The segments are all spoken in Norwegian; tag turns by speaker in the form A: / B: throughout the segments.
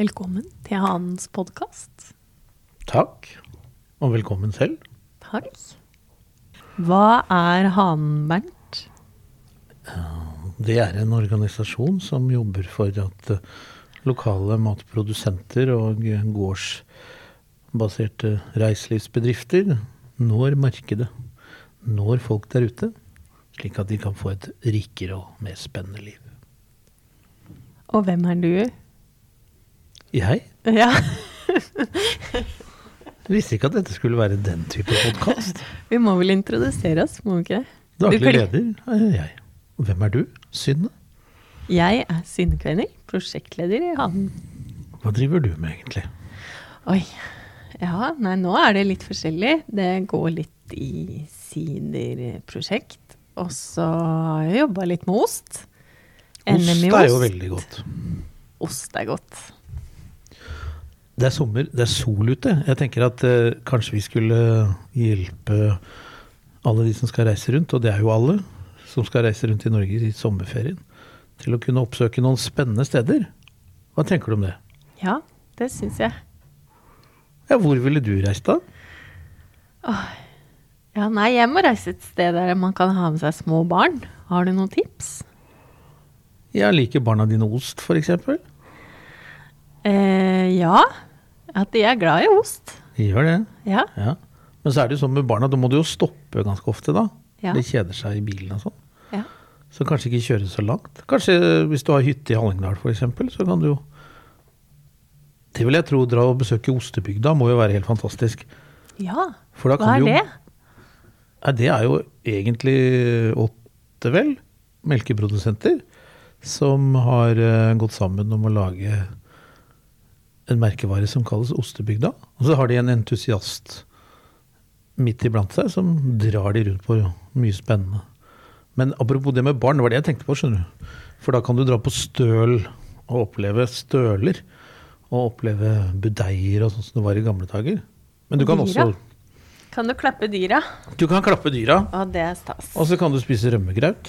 A: Velkommen til Hanens podkast.
B: Takk, og velkommen selv.
A: Takk. Hva er Hanen, Bernt?
B: Det er en organisasjon som jobber for at eh, lokale matprodusenter og gårdsbaserte reiselivsbedrifter når markedet, når folk der ute, slik at de kan få et rikere og mer spennende liv.
A: Og hvem er du?
B: Jeg
A: Ja,
B: visste ikke at dette skulle være den type podkast.
A: Vi må vel introdusere oss, må vi ikke?
B: Daglig leder er jeg. Og hvem er du? Synne?
A: Jeg er Synne Kvenning, prosjektleder i Hanen.
B: Hva driver du med egentlig?
A: Oi. Ja, nei, nå er det litt forskjellig. Det går litt i siderprosjekt. Og så har jeg jobba litt med ost.
B: Ost er jo veldig godt.
A: Ost er godt.
B: Det er sommer, det er sol ute. Jeg tenker at eh, kanskje vi skulle hjelpe alle de som skal reise rundt, og det er jo alle som skal reise rundt i Norge i sommerferien, til å kunne oppsøke noen spennende steder. Hva tenker du om det?
A: Ja, det syns jeg.
B: Ja, hvor ville du reist da?
A: Ja, nei, jeg må reise et sted der man kan ha med seg små barn. Har du noen tips?
B: Jeg liker barna dine ost, f.eks.
A: Eh, ja. At de er glad i ost.
B: De gjør det.
A: Ja.
B: Ja. Men så er det jo sånn med barna, da må du jo stoppe ganske ofte, da.
A: Ja.
B: De kjeder seg i bilen og sånn.
A: ja.
B: Så kanskje ikke kjøre så langt. Kanskje hvis du har hytte i Hallingdal f.eks., så kan du jo Det vil jeg tro, dra og besøke ostebygda må jo være helt fantastisk.
A: Ja.
B: For da
A: Hva er
B: du jo
A: det?
B: Nei, det er jo egentlig åtte, vel, melkeprodusenter som har eh, gått sammen om å lage en merkevare som kalles Ostebygda. Og så har de en entusiast midt iblant seg som drar de rundt på mye spennende. Men apropos det med barn, det var det jeg tenkte på, skjønner du. For da kan du dra på støl og oppleve støler. Og oppleve budeier og sånn som det var i gamle dager. Men du kan
A: Dyra?
B: også
A: Kan du klappe dyra?
B: Du kan klappe dyra.
A: Å, det er stas.
B: Og så kan du spise rømmegraut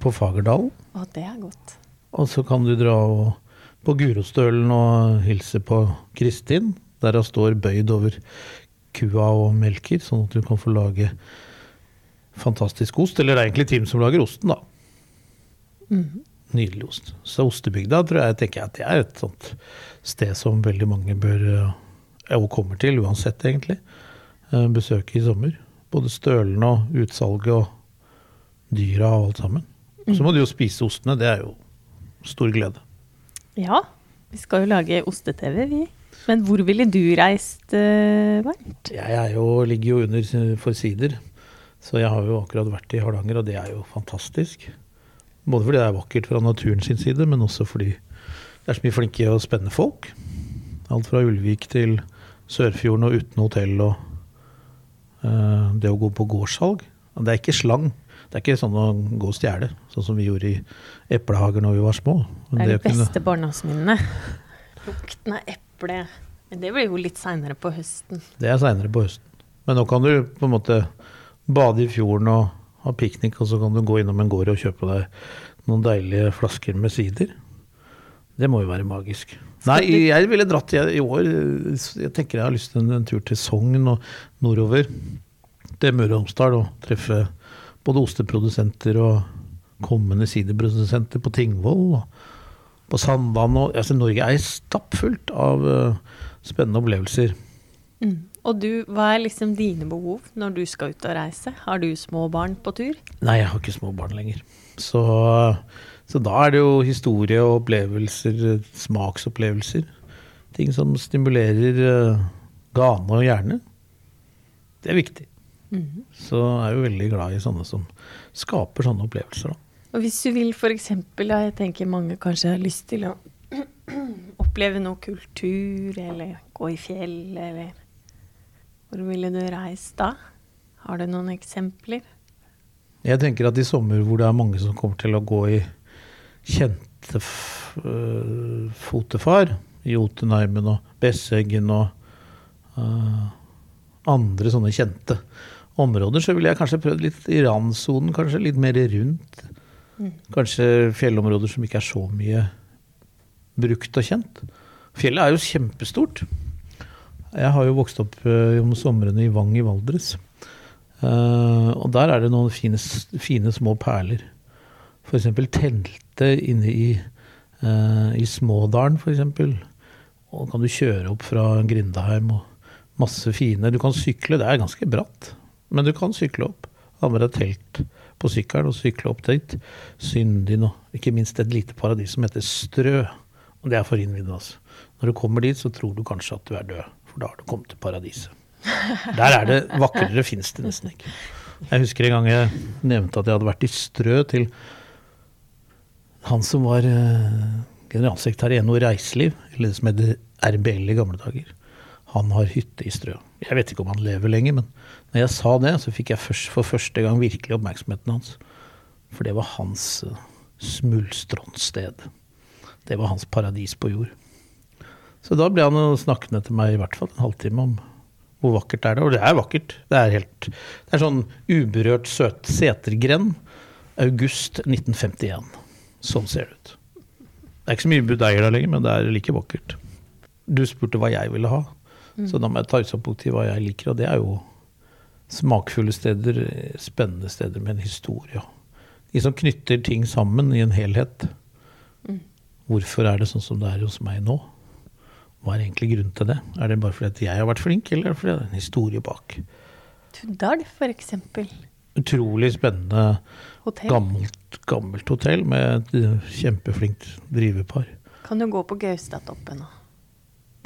B: på Fagerdalen.
A: Å, det er godt.
B: Og så kan du dra og- på Gurostølen og hilse på Kristin, der hun står bøyd over kua og melker, sånn at du kan få lage fantastisk ost. Eller det er egentlig Tim som lager osten, da.
A: Mm.
B: Nydelig ost. Så Ostebygda tror jeg tenker jeg at det er et sånt sted som veldig mange bør eh, og kommer til, uansett egentlig, eh, besøke i sommer. Både stølene og utsalget og dyra og alt sammen. Så må du jo spise ostene, det er jo stor glede.
A: Ja, vi skal jo lage oste-TV, vi. Men hvor ville du reist, eh, Bernt?
B: Jeg jo, ligger jo under for sider, så jeg har jo akkurat vært i Hardanger, og det er jo fantastisk. Både fordi det er vakkert fra naturen sin side, men også fordi det er så mye flinke og spennende folk. Alt fra Ulvik til Sørfjorden og uten hotell og uh, det å gå på gårdssalg. Det er ikke slang. Det er ikke sånn å gå og stjele, sånn som vi gjorde i eplehager når vi var små. Men
A: Det er de
B: kunne-
A: beste barndomsminnene. Lukten av eple. Men det blir jo litt seinere på høsten.
B: Det er seinere på høsten. Men nå kan du på en måte bade i fjorden og ha piknik, og så kan du gå innom en gård og kjøpe deg noen deilige flasker med sider. Det må jo være magisk. Nei, jeg ville dratt jeg, i år Jeg tenker jeg har lyst til en, en tur til Sogn og nordover. Til Møre og Romsdal og treffe både osteprodusenter og kommende siderprodusenter på Tingvoll og på Sandvann. Og, altså, Norge er stappfullt av uh, spennende opplevelser.
A: Mm. Og du, hva er liksom dine behov når du skal ut og reise? Har du små barn på tur?
B: Nei, jeg har ikke små barn lenger. Så, så da er det jo historie og opplevelser, smaksopplevelser. Ting som stimulerer uh, gane og hjerne. Det er viktig.
A: Mhm.
B: Så er jo veldig glad i sånne som skaper sånne opplevelser. Da.
A: Og hvis du vil f.eks., jeg tenker mange kanskje har lyst til å oppleve noe kultur, eller gå i fjell, eller Hvor ville du reist da? Har du noen eksempler?
B: Jeg tenker at i sommer hvor det er mange som kommer til å gå i kjente øh, fotefar, Jotunheimen og Besseggen og uh, andre sånne kjente områder, så ville jeg kanskje prøvd litt i randsonen, kanskje litt mer rundt. Kanskje fjellområder som ikke er så mye brukt og kjent. Fjellet er jo kjempestort. Jeg har jo vokst opp eh, om somrene i Vang i Valdres. Uh, og der er det noen fine, fine små perler. F.eks. teltet inne i, uh, i Smådalen, f.eks. Og kan du kjøre opp fra Grindheim og masse fine Du kan sykle, det er ganske bratt, men du kan sykle opp. Ha med deg telt på sykkelen og sykle opp dit. Syndig nå. ikke minst et lite paradis som heter Strø. Og det er for innvidde, altså. Når du kommer dit, så tror du kanskje at du er død, for da har du kommet til paradiset. Der er det vakrere fins det nesten ikke. Jeg husker en gang jeg nevnte at jeg hadde vært i Strø til han som var eh, generalsekretær i NHO Reiseliv, eller det som het RBL i gamle dager. Han har hytte i Strø. Jeg vet ikke om han lever lenger, men når jeg sa det, så fikk jeg for første gang virkelig oppmerksomheten hans. For det var hans smultronsted. Det var hans paradis på jord. Så da ble han jo snakkende til meg i hvert fall en halvtime om hvor vakkert er det Og det er vakkert. Det er helt Det er sånn uberørt søt setergrend. August 1951. Sånn ser det ut. Det er ikke så mye budeier der lenger, men det er like vakkert. Du spurte hva jeg ville ha, så da må jeg ta utgangspunkt i hva jeg liker, og det er jo smakfulle steder, spennende steder med en historie. De som knytter ting sammen i en helhet. Hvorfor er det sånn som det er hos meg nå? Hva er egentlig grunnen til det? Er det bare fordi jeg har vært flink, eller er det fordi det er en historie bak?
A: Tuddal, for eksempel.
B: Utrolig spennende,
A: Hotell.
B: gammelt, gammelt hotell med et eh, kjempeflinkt drivepar.
A: Kan du gå på Gaustatoppen òg?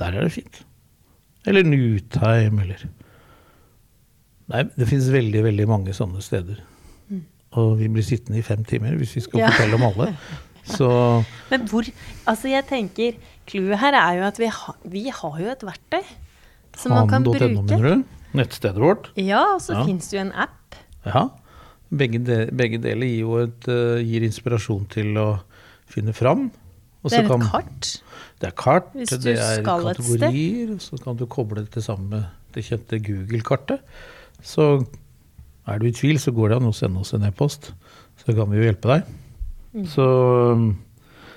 B: Der er det fint. Eller Nutheim, eller Nei, det finnes veldig, veldig mange sånne steder. Og vi blir sittende i fem timer hvis vi skal
A: Ja.
B: fortelle om alle. Så
A: Men hvor Altså, jeg tenker Clouet her er jo at vi, ha, vi har jo et verktøy som man kan bruke.
B: mener du? Nettstedet vårt?
A: Ja, og så
B: Ja.
A: finnes det jo en app.
B: Ja. Begge, de, begge deler gir et, uh, gir inspirasjon til å finne fram. Og
A: Det er et kart.
B: Det er kart, det er kategorier, så kan du koble det til sammen med det kjente Google-kartet. Så er du i tvil, så går det an å sende oss en e-post, så kan vi jo hjelpe deg.
A: Mm.
B: Så,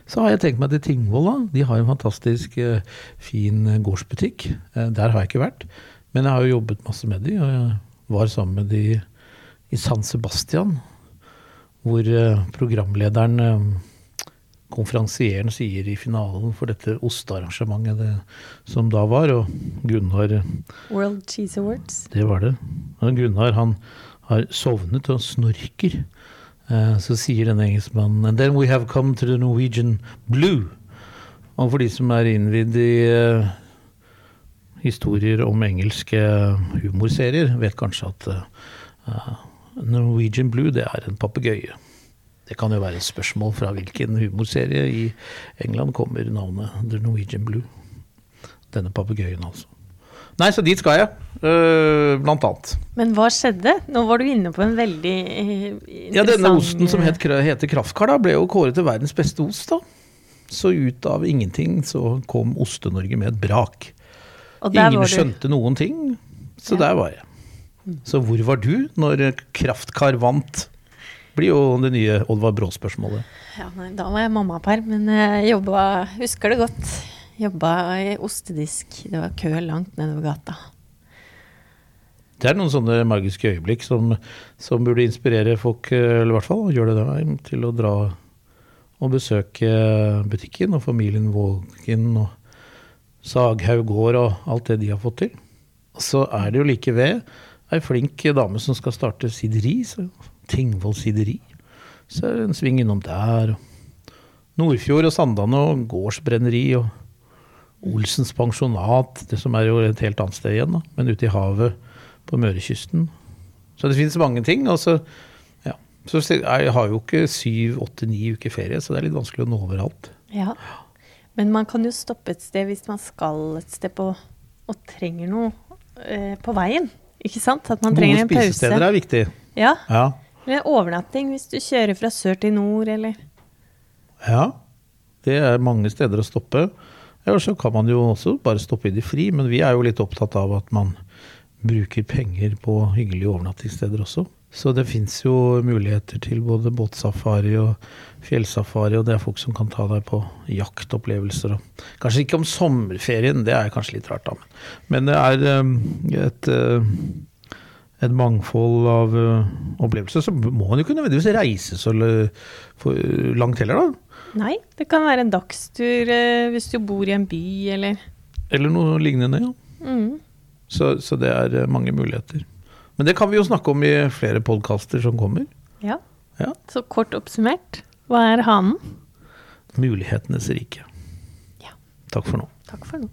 B: så har jeg tenkt meg til Tingvoll. De har en fantastisk eh, fin gårdsbutikk. Eh, der har jeg ikke vært, men jeg har jo jobbet masse med de, og jeg var sammen med de i San Sebastian, hvor eh, programlederen konferansieren sier i finalen for dette ostearrangementet det, som da var, og Gunnar
A: World Cheese Awards.
B: Det var det. Og Gunnar han har sovnet og snorker. Eh, Så sier denne engelskmannen And then we have come to the Norwegian blue. Og for de som er innvidd i eh, historier om engelske humorserier, vet kanskje at eh, Norwegian blue, det er en papegøye. Det kan jo være et spørsmål fra hvilken humorserie i England kommer navnet The Norwegian Blue. Denne papegøyen, altså. Nei, så dit skal jeg, øh, blant annet.
A: Men hva skjedde? Nå var du inne på en veldig eh, interessant
B: Ja, denne osten som het, heter Kraftkar, da, ble jo kåret til verdens beste ost, da. Så ut av ingenting så kom Oste-Norge med et brak.
A: Og der
B: Ingen
A: var du.
B: skjønte noen ting, så
A: Ja.
B: der var jeg. Så hvor var du når Kraftkar vant? Blir jo det nye Oddvar Brå-spørsmålet.
A: Ja, nei, da var jeg mammaperm, men jeg jobba Husker det godt. Jobba i ostedisk. Det var kø langt nedover gata.
B: Det er noen sånne magiske øyeblikk som, som burde inspirere folk, eh, eller i hvert fall gjør det det, til å dra og besøke butikken og familien Vågen og Saghaug gård og alt det de har fått til. Og så er det jo like ved ei flink dame som skal starte sitt så Tingvoll sideri. Så er det en sving innom der. og Nordfjord og Sandane og gårdsbrenneri og Olsens pensjonat, det som er jo et helt annet sted igjen, da, men ute i havet på Mørekysten. Så det finnes mange ting. Og så, ja. så jeg har jo ikke syv, åtte, ni uker ferie, så det er litt vanskelig å nå overalt.
A: Ja. Men man kan jo stoppe et sted hvis man skal et sted på og trenger noe eh, på veien. Ikke sant? At man trenger en pause.
B: spisesteder er viktig.
A: Ja.
B: Ja.
A: Eller overnatting hvis du kjører fra sør til nord, eller
B: ja. Det er mange steder å stoppe. Eller så kan man jo også bare stoppe i det fri, men vi er jo litt opptatt av at man bruker penger på hyggelige overnattingssteder også. Så det fins jo muligheter til både båtsafari og fjellsafari, og det er folk som kan ta deg på jaktopplevelser. Og kanskje ikke om sommerferien, det er kanskje litt rart, da. Men det er um, et, uh, et mangfold av uh, opplevelser. Så må man jo ikke nødvendigvis reise så langt heller, da.
A: Nei, det kan være en dagstur uh, hvis du bor i en by, eller
B: Eller noe lignende, ja.
A: mm.
B: Så, så det er uh, mange muligheter. Men det kan vi jo snakke om i flere podkaster som kommer.
A: Ja.
B: Ja.
A: Så kort oppsummert, hva er hanen?
B: Mulighetenes rike.
A: Ja.
B: Takk for nå.
A: Takk for nå.